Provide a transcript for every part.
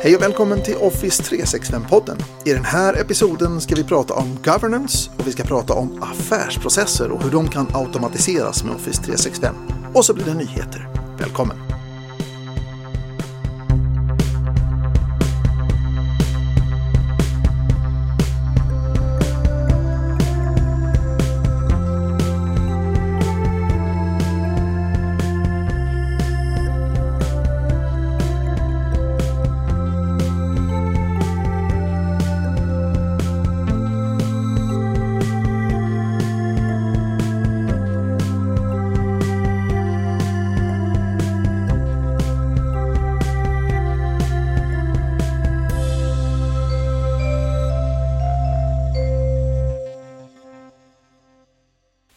Hej och välkommen till Office 365-podden. I den här episoden ska vi prata om governance och vi ska prata om affärsprocesser och hur de kan automatiseras med Office 365. Och så blir det nyheter. Välkommen!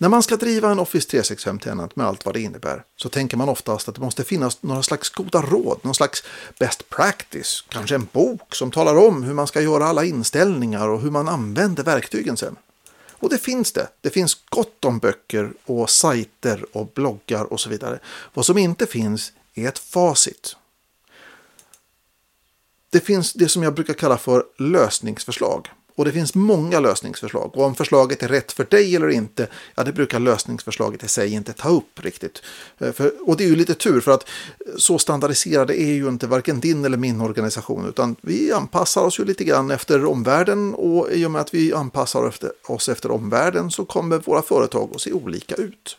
När man ska driva en Office 365-tenant med allt vad det innebär så tänker man oftast att det måste finnas några slags goda råd, någon slags best practice, kanske en bok som talar om hur man ska göra alla inställningar och hur man använder verktygen sen. Och det finns det. Det finns gott om böcker och sajter och bloggar och så vidare. Vad som inte finns är ett facit. Det finns det som jag brukar kalla för lösningsförslag. Och det finns många lösningsförslag. Och om förslaget är rätt för dig eller inte, ja det brukar lösningsförslaget i sig inte ta upp riktigt. Eh, för, och det är ju lite tur för att så standardiserade är ju inte varken din eller min organisation. Utan vi anpassar oss ju lite grann efter omvärlden och i och med att vi anpassar oss efter omvärlden så kommer våra företag att se olika ut.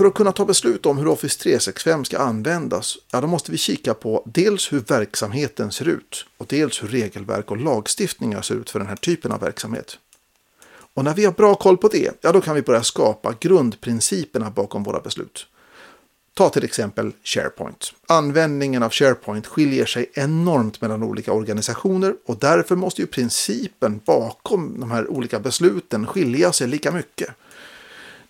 För att kunna ta beslut om hur Office 365 ska användas, ja, då måste vi kika på dels hur verksamheten ser ut och dels hur regelverk och lagstiftningar ser ut för den här typen av verksamhet. Och när vi har bra koll på det, ja, då kan vi börja skapa grundprinciperna bakom våra beslut. Ta till exempel SharePoint. Användningen av SharePoint skiljer sig enormt mellan olika organisationer och därför måste ju principen bakom de här olika besluten skilja sig lika mycket.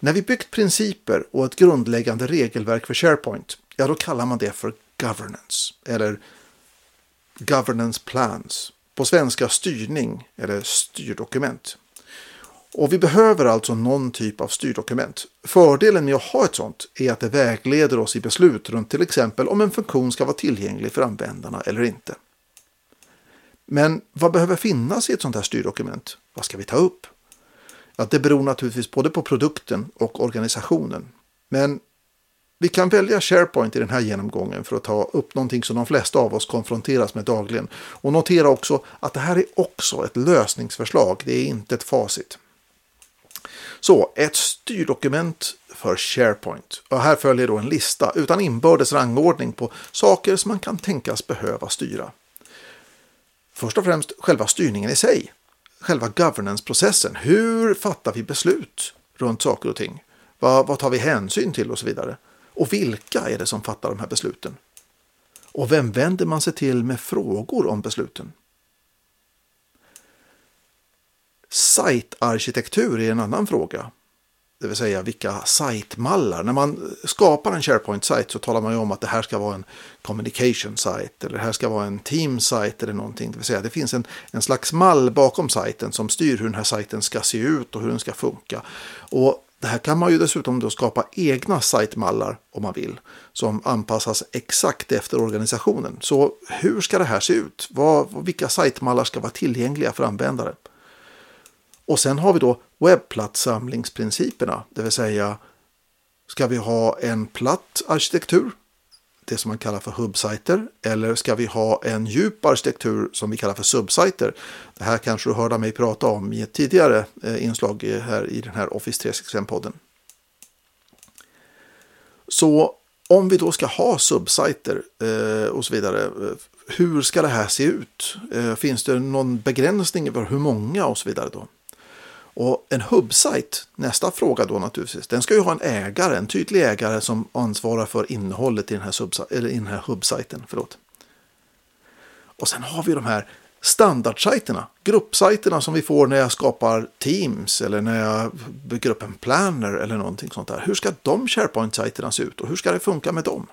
När vi byggt principer och ett grundläggande regelverk för SharePoint, ja då kallar man det för governance eller governance plans. På svenska styrning eller styrdokument. Och vi behöver alltså någon typ av styrdokument. Fördelen med att ha ett sånt är att det vägleder oss i beslut runt till exempel om en funktion ska vara tillgänglig för användarna eller inte. Men vad behöver finnas i ett sånt här styrdokument? Vad ska vi ta upp? Att det beror naturligtvis både på produkten och organisationen. Men vi kan välja SharePoint i den här genomgången för att ta upp någonting som de flesta av oss konfronteras med dagligen. Och notera också att det här är också ett lösningsförslag, det är inte ett facit. Så, ett styrdokument för SharePoint. Och här följer då en lista utan inbördes rangordning på saker som man kan tänkas behöva styra. Först och främst själva styrningen i sig själva governance-processen. Hur fattar vi beslut runt saker och ting? Vad, vad tar vi hänsyn till och så vidare? Och vilka är det som fattar de här besluten? Och vem vänder man sig till med frågor om besluten? Site-arkitektur är en annan fråga det vill säga vilka sajtmallar. När man skapar en SharePoint-sajt så talar man ju om att det här ska vara en communication-sajt eller det här ska vara en team-sajt eller någonting. Det vill säga det finns en, en slags mall bakom sajten som styr hur den här sajten ska se ut och hur den ska funka. Och det här kan man ju dessutom då skapa egna sajtmallar om man vill som anpassas exakt efter organisationen. Så hur ska det här se ut? Vad, vilka sajtmallar ska vara tillgängliga för användare? Och sen har vi då webbplatssamlingsprinciperna, det vill säga ska vi ha en platt arkitektur, det som man kallar för hubbsajter, eller ska vi ha en djup arkitektur som vi kallar för subsajter? Det här kanske du hörde mig prata om i ett tidigare eh, inslag här i den här Office 365-podden. Så om vi då ska ha subsajter eh, och så vidare, eh, hur ska det här se ut? finns det någon begränsning för hur många och så vidare då? Och en hubbsajt, nästa fråga då naturligtvis, den ska ju ha en ägare, en tydlig ägare som ansvarar för innehållet i den här, eller i den här hubbsajten. Förlåt. Och sen har vi de här standardsajterna, gruppsajterna som vi får när jag skapar Teams eller när jag bygger upp en planner eller någonting sånt där. Hur ska de SharePoint-sajterna se ut och hur ska det funka med dem?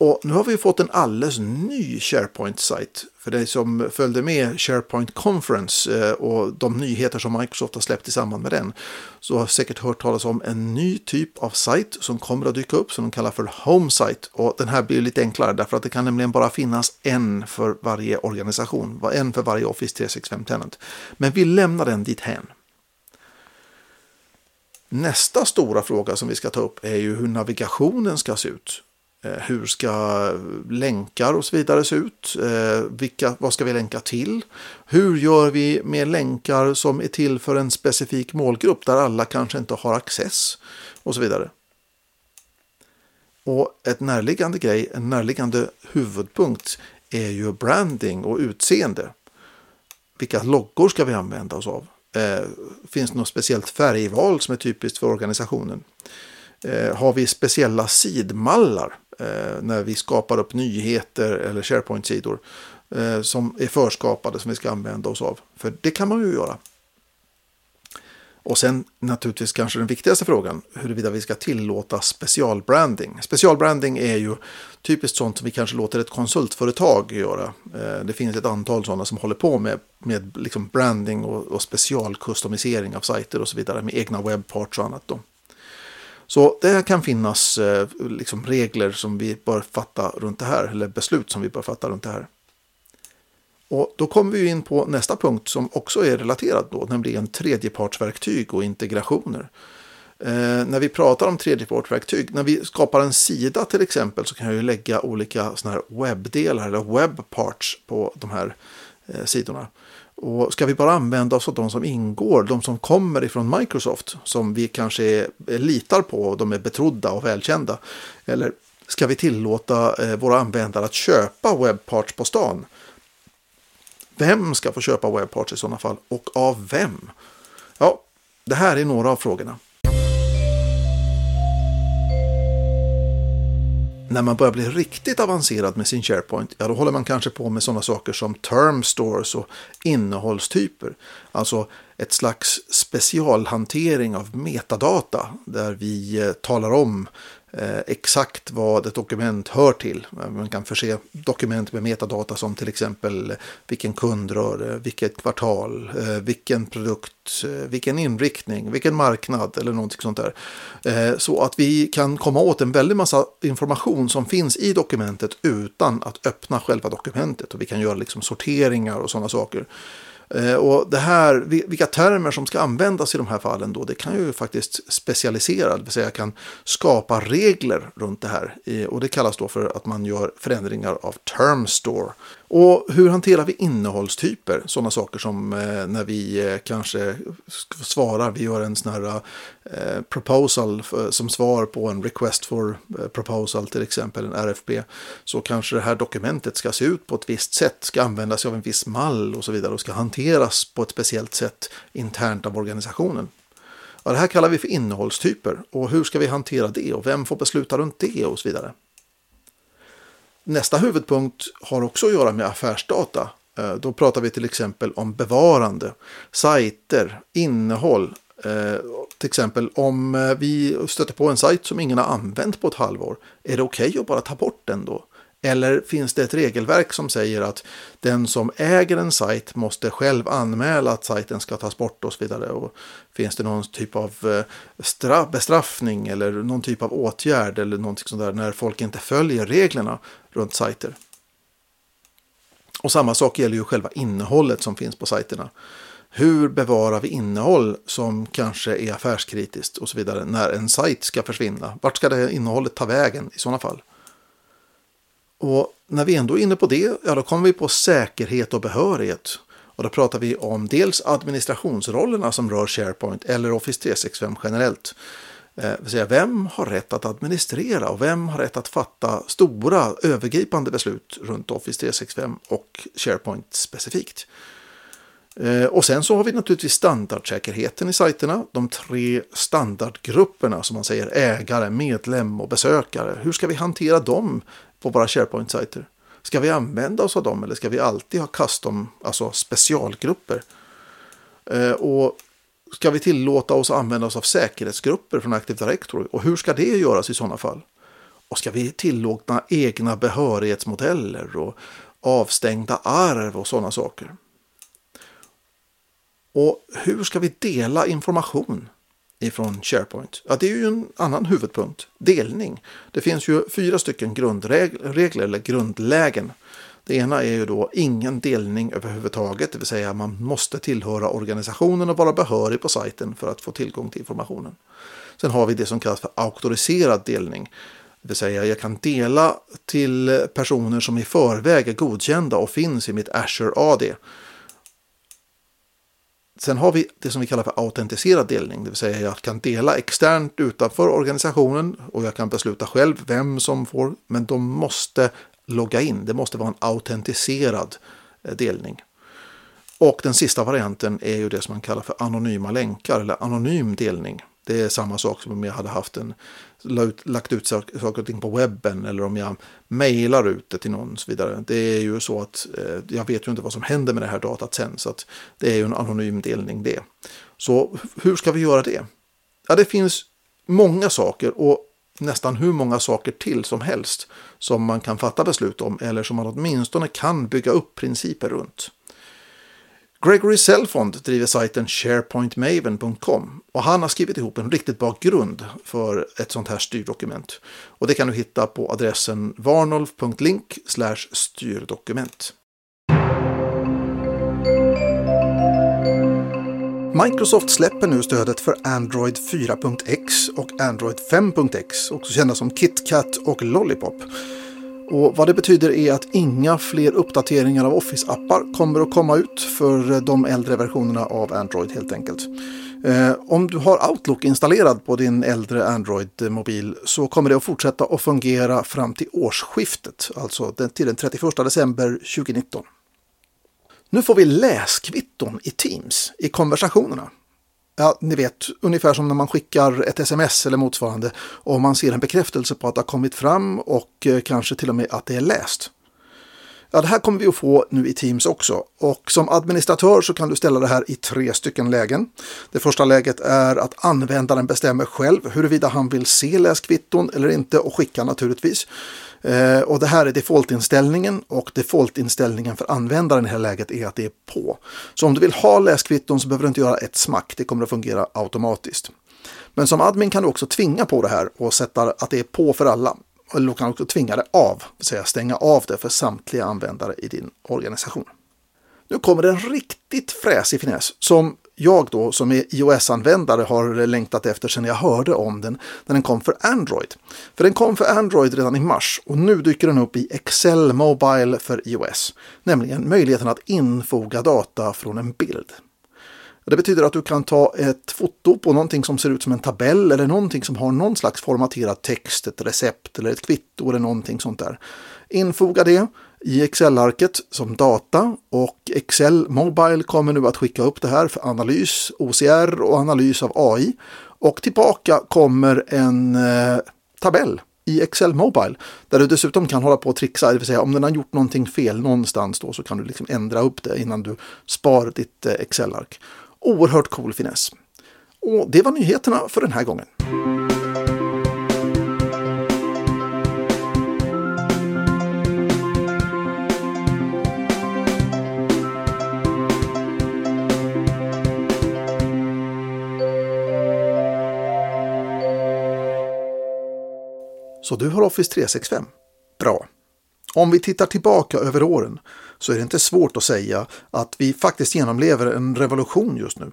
Och nu har vi fått en alldeles ny SharePoint-sajt. För dig som följde med SharePoint Conference eh, och de nyheter som Microsoft har släppt i samband med den. Så har säkert hört talas om en ny typ av sajt som kommer att dyka upp som de kallar för Home Site. Och den här blir lite enklare därför att det kan nämligen bara finnas en för varje organisation. En för varje Office 365 Tenant. Men vi lämnar den dit hen. Nästa stora fråga som vi ska ta upp är ju hur navigationen ska se ut. Eh, hur ska länkar och så vidare se ut? Eh, vilka, vad ska vi länka till? Hur gör vi med länkar som är till för en specifik målgrupp där alla kanske inte har access? Och så vidare. Och ett närliggande grej, en närliggande huvudpunkt är ju branding och utseende. Vilka loggor ska vi använda oss av? Eh, finns det något speciellt färgval som är typiskt för organisationen? Har vi speciella sidmallar Eh, när vi skapar upp nyheter eller SharePoint-sidor eh, som är förskapade som vi ska använda oss av. För det kan man ju göra. Och sen naturligtvis kanske den viktigaste frågan, huruvida vi ska tillåta specialbranding. Specialbranding är ju typiskt sånt som vi kanske låter ett konsultföretag göra. Eh, det finns ett antal sådana som håller på med, med liksom branding och, och specialkustomisering av sajter och så vidare med egna webbparts och annat. Då. Så det kan finnas eh, liksom regler som vi bör fatta runt det här, eller beslut som vi bör fatta runt det här. Och då kommer vi in på nästa punkt som också är relaterad då, nämligen tredjepartsverktyg och integrationer. Eh, när vi pratar om tredjepartsverktyg, när vi skapar en sida till exempel så kan jag ju lägga olika såna här webbdelar eller webparts på de här eh, sidorna. Och ska vi bara använda oss av de som ingår, de som kommer ifrån Microsoft, som vi kanske är, litar på och de är betrodda och välkända? Eller ska vi tillåta eh, våra användare att köpa webbparts på stan? Vem ska få köpa webbparts i sådana fall och av vem? Ja, det här är några av frågorna. När man börjar bli riktigt avancerad med sin SharePoint, ja då håller man kanske på med sådana saker som term stores och innehållstyper. Alltså ett slags specialhantering av metadata där vi eh, talar om Eh, exakt vad ett dokument hör till. Man kan förse dokument med metadata som till exempel vilken kund rör eh, vilket kvartal, eh, vilken produkt, eh, vilken inriktning, vilken marknad eller någonting sånt där. Eh, så att vi kan komma åt en väldig massa information som finns i dokumentet utan att öppna själva dokumentet. Och vi kan göra liksom sorteringar och sådana saker. Eh, och det här, vilka termer som ska användas i de här fallen då, det kan ju faktiskt specialisera, det vill säga kan skapa regler runt det här. Eh, och det kallas då för att man gör förändringar av term store. Och hur hanterar vi innehållstyper? Sådana saker som eh, när vi kanske svarar, vi gör en sån här proposal som svar på en request for proposal till exempel, en RFP. Så kanske det här dokumentet ska se ut på ett visst sätt, ska användas av en viss mall och så vidare och ska hanteras på ett speciellt sätt internt av organisationen. Ja, det här kallar vi för innehållstyper och hur ska vi hantera det och vem får besluta runt det och så vidare. Nästa huvudpunkt har också att göra med affärsdata. Eh, då pratar vi till exempel om bevarande, sajter, innehåll. Eh, till exempel om eh, vi stöter på en sajt som ingen har använt på ett halvår. Är det okej okay att bara ta bort den då? Eller finns det ett regelverk som säger att den som äger en sajt måste själv anmäla att sajten ska tas bort och så vidare? Och finns det någon typ av eh, bestraffning eller någon typ av åtgärd eller någonting sånt där när folk inte följer reglerna runt sajter? Och samma sak gäller ju själva innehållet som finns på sajterna. Hur bevarar vi innehåll som kanske är affärskritiskt och så vidare när en sajt ska försvinna? Vart ska det innehållet ta vägen i sådana fall? Och när vi ändå är inne på det, ja då kommer vi på säkerhet och behörighet. Och då pratar vi om dels administrationsrollerna som rör SharePoint eller Office 365 generellt. Eh, vill säga, vem har rätt att administrera och vem har rätt att fatta stora övergripande beslut runt Office 365 och SharePoint specifikt. Eh, och sen så har vi naturligtvis standardsäkerheten i sajterna. De tre standardgrupperna som man säger ägare, medlem och besökare. Hur ska vi hantera dem på våra SharePoint-sajter? Ska vi använda oss av dem eller ska vi alltid ha custom, alltså specialgrupper? Eh, och ska vi tillåta oss att använda oss av säkerhetsgrupper från Active Directory? Och hur ska det göras i sådana fall? Och ska vi tillåta egna behörighetsmodeller och avstängda arv och sådana saker? Och hur ska vi dela information ifrån SharePoint? Ja, det är ju en annan huvudpunkt. Delning. Det finns ju fyra stycken grundregler eller grundlägen. Det ena är ju då ingen delning överhuvudtaget, det vill säga man måste tillhöra organisationen och vara behörig på sajten för att få tillgång till informationen. Sen har vi det som kallas för auktoriserad delning. Det vill säga jag kan dela till personer som i förväg är godkända och finns i mitt Azure AD. Sen har vi det som vi kallar för autentiserad delning, det vill säga jag kan dela externt utanför organisationen och jag kan besluta själv vem som får, men de måste logga in. Det måste vara en autentiserad eh, delning. Och den sista varianten är ju det som man kallar för anonyma länkar eller anonym delning. Det är samma sak som om jag hade haft en, lagt ut saker och ting på webben eller om jag mejlar ut det till någon och så vidare. Det är ju så att eh, jag vet ju inte vad som händer med det här datat sen så att det är ju en anonym delning det. Så hur ska vi göra det? Ja, det finns många saker och nästan hur många saker till som helst som man kan fatta beslut om eller som man åtminstone kan bygga upp principer runt. Gregory Selfond driver sajten sharepointmaven.com och han har skrivit ihop en riktigt bra grund för ett sånt här styrdokument. Och det kan du hitta på adressen varnolf.link styrdokument. Microsoft släpper nu stödet för Android 4.x och Android 5.x, också kända som KitKat och Lollipop. Och vad det betyder är att inga fler uppdateringar av Office-appar kommer att komma ut för eh, de äldre versionerna av Android helt enkelt. Eh, om du har Outlook installerad på din äldre Android-mobil så kommer det att fortsätta att fungera fram till årsskiftet, alltså till den 31 december 2019. Nu får vi läskvitton i Teams i konversationerna. Ja, ni vet, ungefär som när man skickar ett sms eller motsvarande och man ser en bekräftelse på att det har kommit fram och eh, kanske till och med att det är läst. Ja, det här kommer vi att få nu i Teams också. Och som administratör så kan du ställa det här i tre stycken lägen. Det första läget är att användaren bestämmer själv huruvida han vill se läskvitton eller inte och skicka naturligtvis. Eh, och det här är defaultinställningen och defaultinställningen för användaren i det här läget är att det är på. Så om du vill ha läskvitton så behöver du inte göra ett smack, det kommer att fungera automatiskt. Men som admin kan du också tvinga på det här och sätta att det är på för alla. Eller du kan också tvinga det av, det vill säga stänga av det för samtliga användare i din organisation. Nu kommer det en riktigt fräsig finess som jag då som är iOS-användare har längtat efter sedan jag hörde om den när den kom för Android. För den kom för Android redan i mars och nu dyker den upp i Excel Mobile för iOS. Nämligen möjligheten att infoga data från en bild. Det betyder att du kan ta ett foto på någonting som ser ut som en tabell eller någonting som har någon slags formaterad text, ett recept eller ett kvitto eller någonting sånt där. Infoga det i Excel-arket som data och Excel Mobile kommer nu att skicka upp det här för analys, OCR och analys av AI. Och tillbaka kommer en eh, tabell i Excel Mobile där du dessutom kan hålla på och trixa, det vill säga om den har gjort någonting fel någonstans då så kan du liksom ändra upp det innan du sparar ditt eh, Excel-ark. Oerhört cool finess. Och det var nyheterna för den här gången. Så du har Office 365? Bra. Om vi tittar tillbaka över åren så är det inte svårt att säga att vi faktiskt genomlever en revolution just nu.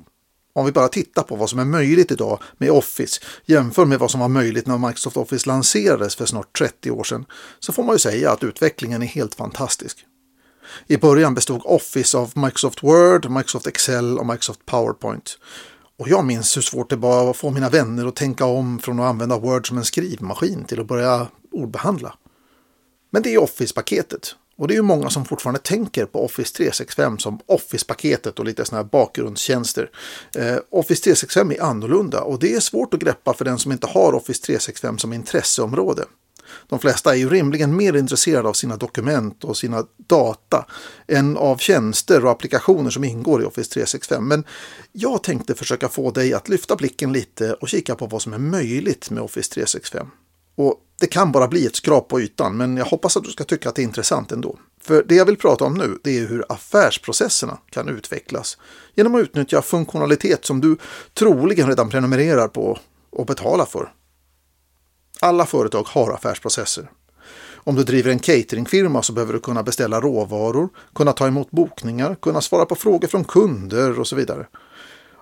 Om vi bara tittar på vad som är möjligt idag med Office jämför med vad som var möjligt när Microsoft Office lanserades för snart 30 år sedan så får man ju säga att utvecklingen är helt fantastisk. I början bestod Office av Microsoft Word, Microsoft Excel och Microsoft PowerPoint. Och jag minns hur svårt det var att få mina vänner att tänka om från att använda Word som en skrivmaskin till att börja ordbehandla. Men det är Office-paketet. Och det är ju många som fortfarande tänker på Office 365 som Office-paketet och lite sådana här bakgrundstjänster. Eh, Office 365 är annorlunda och det är svårt att greppa för den som inte har Office 365 som intresseområde. De flesta är ju rimligen mer intresserade av sina dokument och sina data än av tjänster och applikationer som ingår i Office 365. Men jag tänkte försöka få dig att lyfta blicken lite och kika på vad som är möjligt med Office 365. Och Det kan bara bli ett skrap på ytan, men jag hoppas att du ska tycka att det är intressant ändå. För det jag vill prata om nu, det är hur affärsprocesserna kan utvecklas genom att utnyttja funktionalitet som du troligen redan prenumererar på och betalar för. Alla företag har affärsprocesser. Om du driver en cateringfirma så behöver du kunna beställa råvaror, kunna ta emot bokningar, kunna svara på frågor från kunder och så vidare.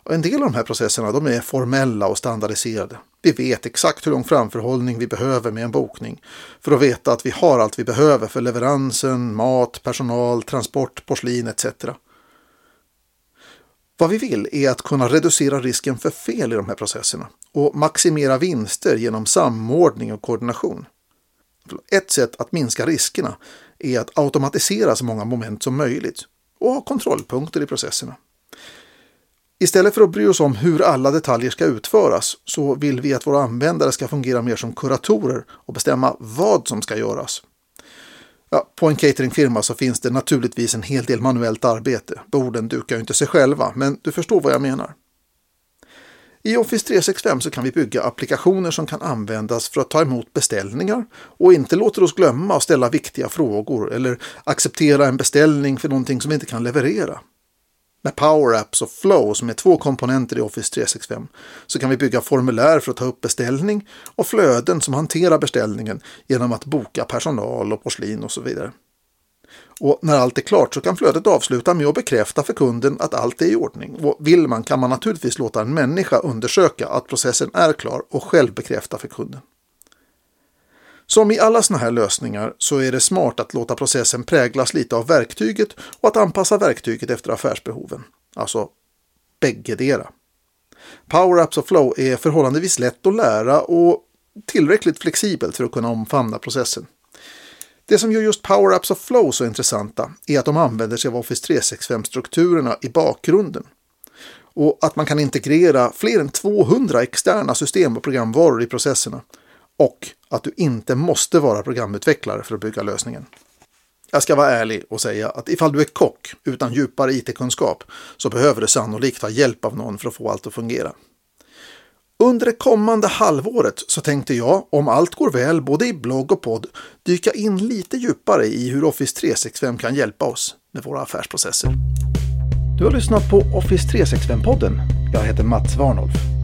Och en del av de här processerna de är formella och standardiserade. Vi vet exakt hur lång framförhållning vi behöver med en bokning för att veta att vi har allt vi behöver för leveransen, mat, personal, transport, porslin etc. Vad vi vill är att kunna reducera risken för fel i de här processerna och maximera vinster genom samordning och koordination. Ett sätt att minska riskerna är att automatisera så många moment som möjligt och ha kontrollpunkter i processerna. Istället för att bry oss om hur alla detaljer ska utföras så vill vi att våra användare ska fungera mer som kuratorer och bestämma vad som ska göras. Ja, på en cateringfirma så finns det naturligtvis en hel del manuellt arbete. Borden dukar ju inte sig själva, men du förstår vad jag menar. I Office 365 så kan vi bygga applikationer som kan användas för att ta emot beställningar och inte låter oss glömma att ställa viktiga frågor eller acceptera en beställning för någonting som vi inte kan leverera. Med Power Apps och Flow som är två komponenter i Office 365 så kan vi bygga formulär för att ta upp beställning och flöden som hanterar beställningen genom att boka personal och porslin och så vidare. Och när allt är klart så kan flödet avsluta med att bekräfta för kunden att allt är i ordning. Och vill man kan man naturligtvis låta en människa undersöka att processen är klar och själv bekräfta för kunden. Som i alla sådana här lösningar så är det smart att låta processen präglas lite av verktyget och att anpassa verktyget efter affärsbehoven. Alltså bäggedera. Power och Flow är förhållandevis lätt att lära och tillräckligt flexibelt för att kunna omfamna processen. Det som gör just Power och Flow så intressanta är att de använder sig av Office 365-strukturerna i bakgrunden. Och att man kan integrera fler än 200 externa system och programvaror i processerna. Och att du inte måste vara programutvecklare för att bygga lösningen. Jag ska vara ärlig och säga att ifall du är kock utan djupare IT-kunskap så behöver du sannolikt ha hjälp av någon för att få allt att fungera. Under det kommande halvåret så tänkte jag, om allt går väl både i blogg och podd, dyka in lite djupare i hur Office 365 kan hjälpa oss med våra affärsprocesser. Du har lyssnat på Office 365-podden. Jag heter Mats Warnolf.